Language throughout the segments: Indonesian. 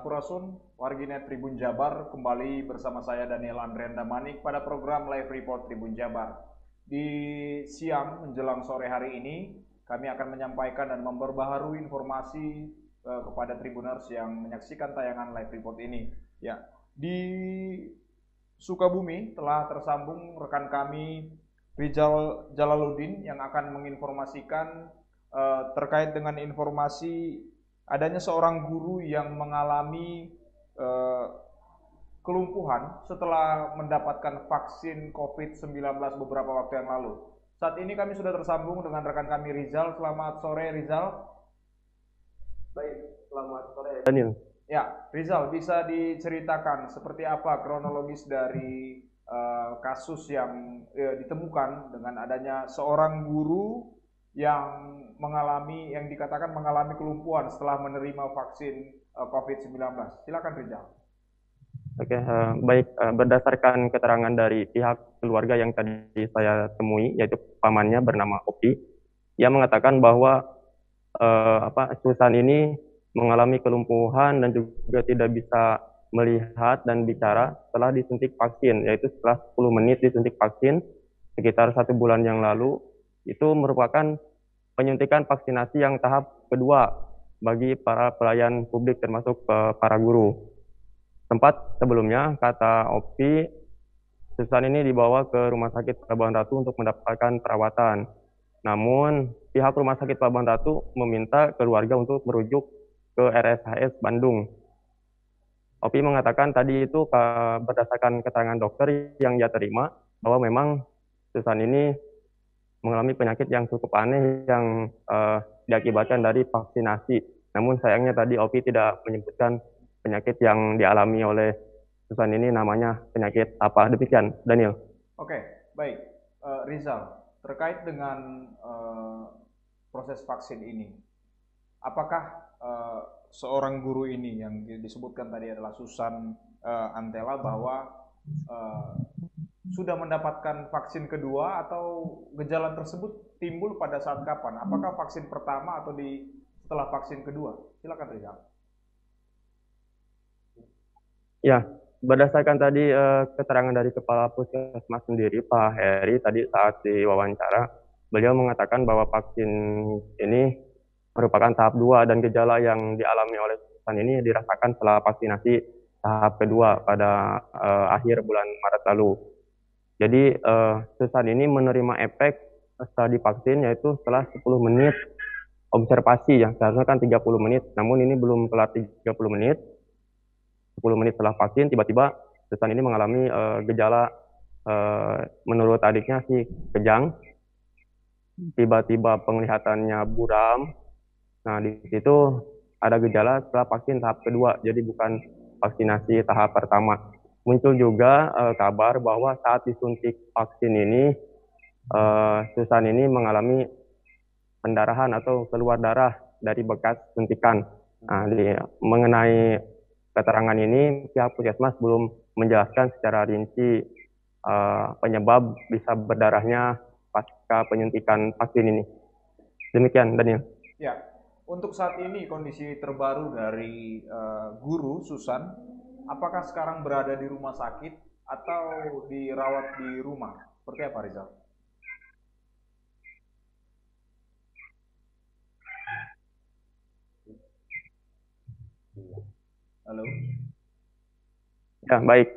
Sampurasun, Warginet Tribun Jabar, kembali bersama saya Daniel Andrenda Manik pada program Live Report Tribun Jabar. Di siang menjelang sore hari ini, kami akan menyampaikan dan memperbaharui informasi uh, kepada Tribuners yang menyaksikan tayangan Live Report ini. Ya, di Sukabumi telah tersambung rekan kami Rizal Jalaluddin yang akan menginformasikan uh, terkait dengan informasi adanya seorang guru yang mengalami uh, kelumpuhan setelah mendapatkan vaksin COVID-19 beberapa waktu yang lalu. Saat ini kami sudah tersambung dengan rekan kami Rizal. Selamat sore Rizal. Baik, selamat sore Daniel. Ya, Rizal bisa diceritakan seperti apa kronologis dari uh, kasus yang uh, ditemukan dengan adanya seorang guru yang mengalami yang dikatakan mengalami kelumpuhan setelah menerima vaksin uh, COVID-19. Silakan Rizal. Oke, uh, baik. Uh, berdasarkan keterangan dari pihak keluarga yang tadi saya temui, yaitu pamannya bernama Opi, ia mengatakan bahwa uh, apa Susan ini mengalami kelumpuhan dan juga tidak bisa melihat dan bicara setelah disuntik vaksin, yaitu setelah 10 menit disuntik vaksin sekitar satu bulan yang lalu itu merupakan penyuntikan vaksinasi yang tahap kedua bagi para pelayan publik termasuk uh, para guru. Tempat sebelumnya, kata Opi, Susan ini dibawa ke Rumah Sakit Pelabuhan Ratu untuk mendapatkan perawatan. Namun, pihak Rumah Sakit Pelabuhan Ratu meminta keluarga untuk merujuk ke RSHS Bandung. Opi mengatakan tadi itu berdasarkan keterangan dokter yang ia terima bahwa memang Susan ini mengalami penyakit yang cukup aneh yang uh, diakibatkan dari vaksinasi. Namun sayangnya tadi Opi tidak menyebutkan penyakit yang dialami oleh Susan ini namanya penyakit apa. Demikian, Daniel. Oke, baik. Uh, Rizal, terkait dengan uh, proses vaksin ini, apakah uh, seorang guru ini yang disebutkan tadi adalah Susan uh, Antela bahwa uh, sudah mendapatkan vaksin kedua atau gejala tersebut timbul pada saat kapan? Apakah vaksin pertama atau di setelah vaksin kedua? Silakan Rizal. Ya, berdasarkan tadi uh, keterangan dari Kepala Puskesmas sendiri, Pak Heri, tadi saat diwawancara, beliau mengatakan bahwa vaksin ini merupakan tahap dua dan gejala yang dialami oleh Susan ini dirasakan setelah vaksinasi tahap kedua pada uh, akhir bulan Maret lalu. Jadi uh, Susan ini menerima efek setelah divaksin yaitu setelah 10 menit observasi ya seharusnya kan 30 menit. Namun ini belum kelar 30 menit. 10 menit setelah vaksin tiba-tiba Susan ini mengalami uh, gejala uh, menurut adiknya sih kejang. Tiba-tiba penglihatannya buram. Nah di situ ada gejala setelah vaksin tahap kedua. Jadi bukan vaksinasi tahap pertama muncul juga uh, kabar bahwa saat disuntik vaksin ini uh, Susan ini mengalami pendarahan atau keluar darah dari bekas suntikan. Nah, di, mengenai keterangan ini pihak puskesmas belum menjelaskan secara rinci uh, penyebab bisa berdarahnya pasca penyuntikan vaksin ini. Demikian, Daniel. Ya, untuk saat ini kondisi terbaru dari uh, guru Susan apakah sekarang berada di rumah sakit atau dirawat di rumah? Seperti apa Rizal? Halo. Ya, baik.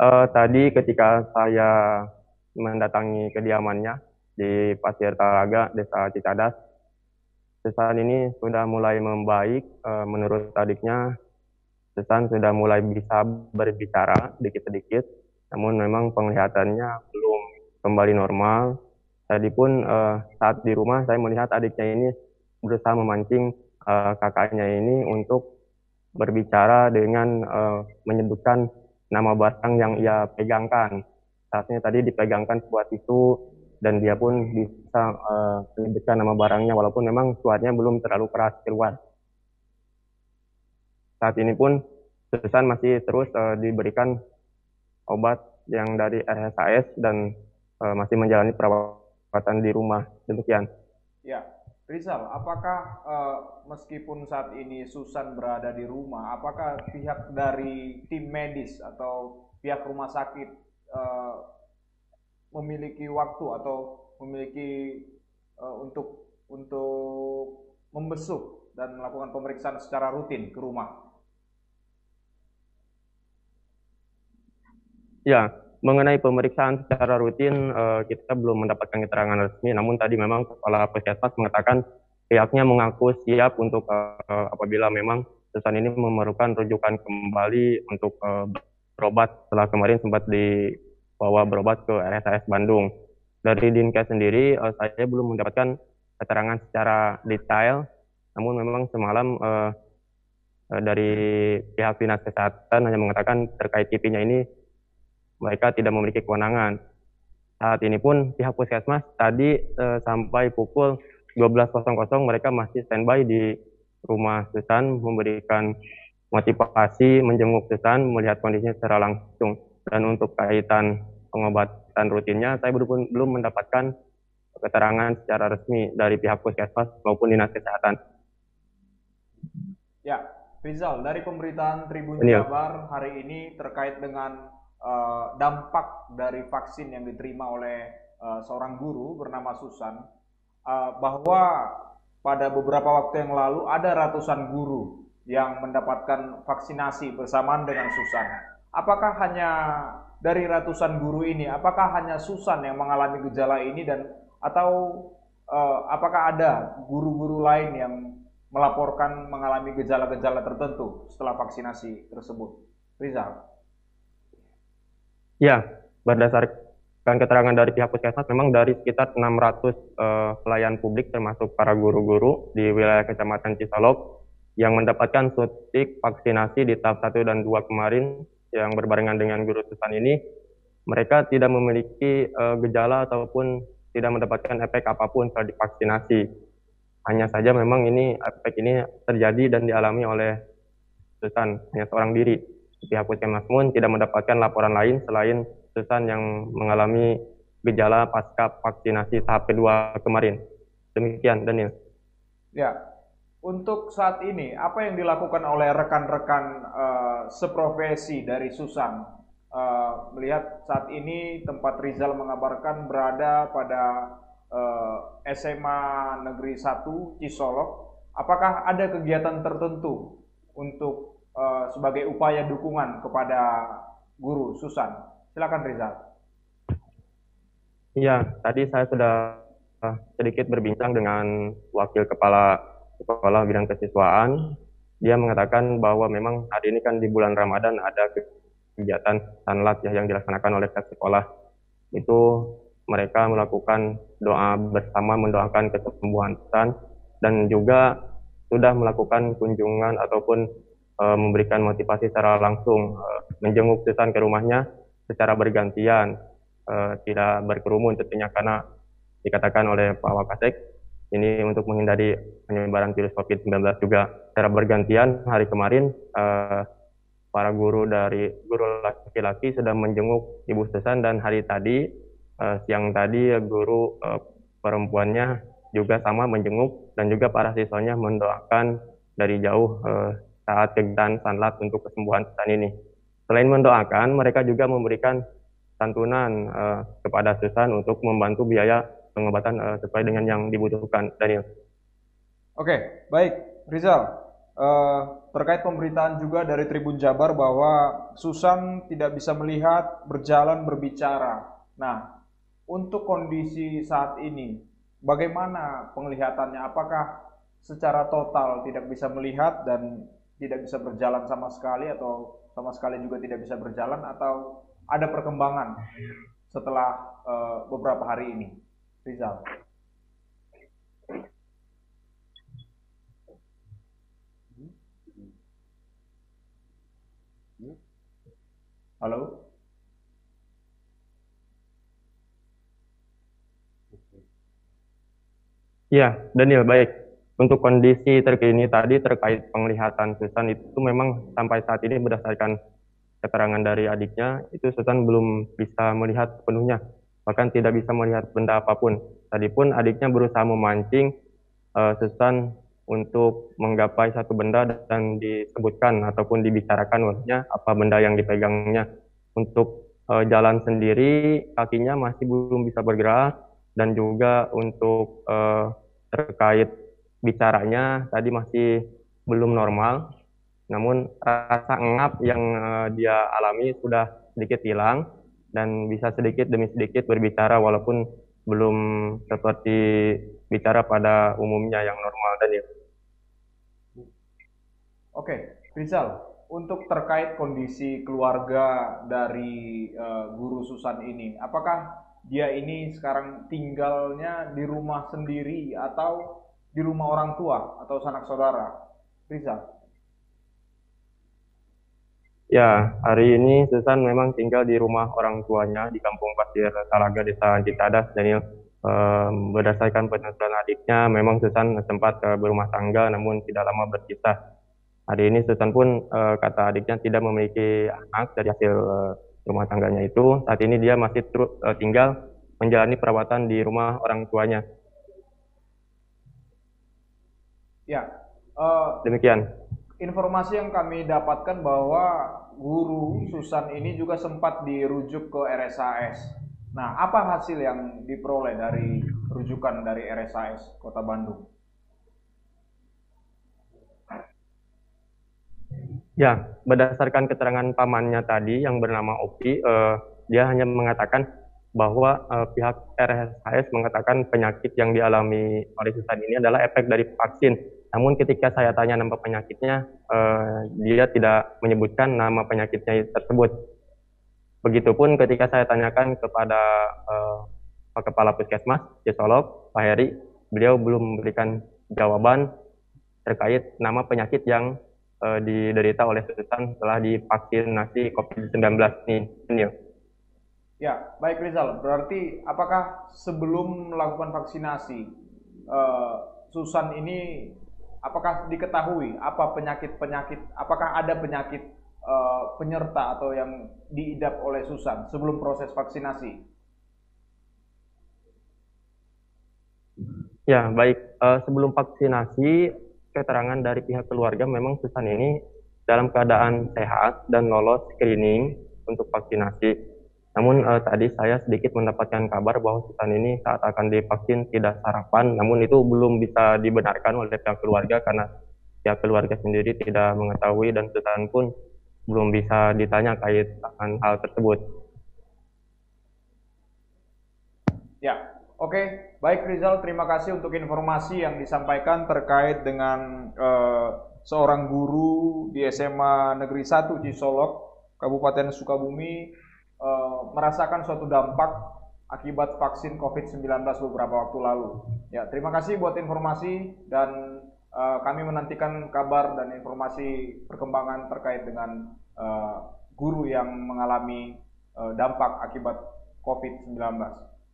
Uh, tadi ketika saya mendatangi kediamannya di Pasir Talaga, Desa Citadas, Susan ini sudah mulai membaik. Uh, menurut adiknya, Susan sudah mulai bisa berbicara sedikit-sedikit, namun memang penglihatannya belum kembali normal. Tadi pun uh, saat di rumah saya melihat adiknya ini berusaha memancing uh, kakaknya ini untuk berbicara dengan uh, menyebutkan nama barang yang ia pegangkan. Saatnya tadi dipegangkan sebuah tisu dan dia pun bisa uh, menyebutkan nama barangnya walaupun memang suaranya belum terlalu keras keluar saat ini pun Susan masih terus uh, diberikan obat yang dari RSAS dan uh, masih menjalani perawatan di rumah. Demikian. Ya, Rizal, apakah uh, meskipun saat ini Susan berada di rumah, apakah pihak dari tim medis atau pihak rumah sakit uh, memiliki waktu atau memiliki uh, untuk untuk membesuk dan melakukan pemeriksaan secara rutin ke rumah? Ya, mengenai pemeriksaan secara rutin uh, kita belum mendapatkan keterangan resmi. Namun tadi memang kepala puskesmas mengatakan pihaknya mengaku siap untuk uh, apabila memang Susan ini memerlukan rujukan kembali untuk uh, berobat setelah kemarin sempat dibawa berobat ke RSAS Bandung. Dari Dinkes sendiri uh, saya belum mendapatkan keterangan secara detail, namun memang semalam uh, dari pihak dinas kesehatan hanya mengatakan terkait TV-nya ini mereka tidak memiliki kewenangan. Saat ini pun pihak puskesmas tadi eh, sampai pukul 12.00 mereka masih standby di rumah Susan memberikan motivasi menjenguk Susan melihat kondisinya secara langsung. Dan untuk kaitan pengobatan rutinnya, saya belum, belum mendapatkan keterangan secara resmi dari pihak puskesmas maupun dinas kesehatan. Ya, Rizal, dari pemberitaan Tribun Jabar hari ini terkait dengan uh, dampak dari vaksin yang diterima oleh uh, seorang guru bernama Susan uh, bahwa pada beberapa waktu yang lalu ada ratusan guru yang mendapatkan vaksinasi bersamaan dengan Susan. Apakah hanya dari ratusan guru ini, apakah hanya Susan yang mengalami gejala ini dan atau uh, apakah ada guru-guru lain yang melaporkan mengalami gejala-gejala tertentu setelah vaksinasi tersebut? Rizal. Ya, berdasarkan keterangan dari pihak puskesmas, memang dari sekitar 600 uh, eh, pelayan publik termasuk para guru-guru di wilayah Kecamatan Cisolok yang mendapatkan suntik vaksinasi di tahap 1 dan 2 kemarin yang berbarengan dengan guru Susan ini, mereka tidak memiliki uh, gejala ataupun tidak mendapatkan efek apa pun setelah divaksinasi. Hanya saja memang ini efek ini terjadi dan dialami oleh Susan, hanya seorang diri pihak puskesmas pun tidak mendapatkan laporan lain selain Susan yang mengalami gejala pasca vaksinasi tahap kedua kemarin. Demikian, Daniel. Ya, untuk saat ini apa yang dilakukan oleh rekan-rekan uh, seprofesi dari Susan uh, melihat saat ini tempat Rizal mengabarkan berada pada uh, eh, SMA Negeri 1 Cisolok. Apakah ada kegiatan tertentu untuk uh, sebagai upaya dukungan kepada guru Susan. Silakan Rizal. Iya, tadi saya sudah sedikit berbincang dengan wakil kepala kepala bidang kesiswaan. Dia mengatakan bahwa memang hari ini kan di bulan Ramadan ada kegiatan sanlat ya yang dilaksanakan oleh pihak sekolah. Itu mereka melakukan doa bersama mendoakan kesembuhan Susan dan juga sudah melakukan kunjungan ataupun uh, memberikan motivasi secara langsung, uh, menjenguk Susan ke rumahnya secara bergantian, uh, tidak berkerumun tentunya karena dikatakan oleh Pak Wakasek ini untuk menghindari penyebaran virus COVID-19 juga. Secara bergantian hari kemarin uh, para guru dari guru laki-laki sudah menjenguk Ibu Susan dan hari tadi uh, siang tadi guru uh, perempuannya juga sama menjenguk dan juga para siswanya mendoakan dari jauh uh, saat kegiatan sanlat untuk kesembuhan Susan ini. Selain mendoakan, mereka juga memberikan santunan uh, kepada Susan untuk membantu biaya pengobatan uh, sesuai dengan yang dibutuhkan. Daniel. Oke, baik. Rizal, uh, terkait pemberitaan juga dari Tribun Jabar bahwa Susan tidak bisa melihat, berjalan, berbicara. Nah, untuk kondisi saat ini, bagaimana penglihatannya? Apakah secara total tidak bisa melihat dan tidak bisa berjalan sama sekali atau sama sekali juga tidak bisa berjalan atau ada perkembangan setelah uh, beberapa hari ini, Rizal? Halo? Ya, Daniel, baik. Untuk kondisi terkini tadi terkait penglihatan Susan itu memang sampai saat ini berdasarkan keterangan dari adiknya, itu Susan belum bisa melihat sepenuhnya, bahkan tidak bisa melihat benda apa pun. Tadi pun adiknya berusaha memancing uh, Susan untuk menggapai satu benda dan disebutkan ataupun dibicarakan olehnya apa benda yang dipegangnya. Untuk uh, jalan sendiri kakinya masih belum bisa bergerak dan juga untuk uh, terkait bicaranya tadi masih belum normal. Namun rasa engap yang uh, dia alami sudah sedikit hilang dan bisa sedikit demi sedikit berbicara walaupun belum seperti bicara pada umumnya yang normal ya. Oke, Rizal, untuk terkait kondisi keluarga dari uh, guru Susan ini, apakah dia ini sekarang tinggalnya di rumah sendiri atau di rumah orang tua atau sanak saudara? Rizal. Ya, hari ini Susan memang tinggal di rumah orang tuanya di Kampung Pasir Talaga, Desa Citadas, Daniel. Um, berdasarkan penuturan adiknya, memang Susan sempat uh, berumah tangga namun tidak lama berpisah. Hari ini Susan pun uh, kata adiknya tidak memiliki anak dari hasil uh, rumah tangganya itu. Saat ini dia masih terus tinggal menjalani perawatan di rumah orang tuanya. Ya, uh, demikian. Informasi yang kami dapatkan bahwa guru Susan ini juga sempat dirujuk ke RSAS. Nah, apa hasil yang diperoleh dari rujukan dari RSAS Kota Bandung? Ya, berdasarkan keterangan pamannya tadi yang bernama Opi, eh, dia hanya mengatakan bahwa eh, pihak RSAS mengatakan penyakit yang dialami oleh Susan ini adalah efek dari vaksin. Namun ketika saya tanya nama penyakitnya, eh, dia tidak menyebutkan nama penyakitnya tersebut. Begitupun ketika saya tanyakan kepada uh, Pak Kepala Puskesmas, Psikolog, Pak Heri, beliau belum memberikan jawaban terkait nama penyakit yang uh, diderita oleh Susan setelah divaksinasi COVID-19 ini. Ya, baik Rizal. Berarti apakah sebelum melakukan vaksinasi, uh, Susan ini apakah diketahui apa penyakit-penyakit, apakah ada penyakit uh, penyerta atau yang diidap oleh Susan sebelum proses vaksinasi? Ya, baik. Uh, sebelum vaksinasi, keterangan dari pihak keluarga memang Susan ini dalam keadaan sehat dan lolos screening untuk vaksinasi. Namun uh, tadi saya sedikit mendapatkan kabar bahwa Susan ini saat akan divaksin tidak sarapan, namun itu belum bisa dibenarkan oleh pihak keluarga karena pihak keluarga sendiri tidak mengetahui dan Susan pun belum bisa ditanya kait akan hal tersebut. Ya, oke. Okay. Baik Rizal, terima kasih untuk informasi yang disampaikan terkait dengan uh, seorang guru di SMA Negeri 1 Cisolok, Kabupaten Sukabumi, uh, merasakan suatu dampak akibat vaksin COVID-19 beberapa waktu lalu. Ya, terima kasih buat informasi dan uh, kami menantikan kabar dan informasi perkembangan terkait dengan uh, guru yang mengalami uh, dampak akibat COVID-19.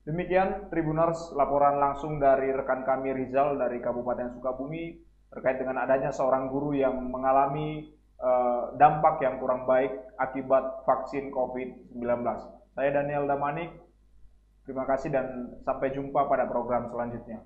Demikian Tribuners laporan langsung dari rekan kami Rizal dari Kabupaten Sukabumi terkait dengan adanya seorang guru yang mengalami uh, dampak yang kurang baik akibat vaksin COVID-19. Saya Daniel Damanik, terima kasih dan sampai jumpa pada program selanjutnya.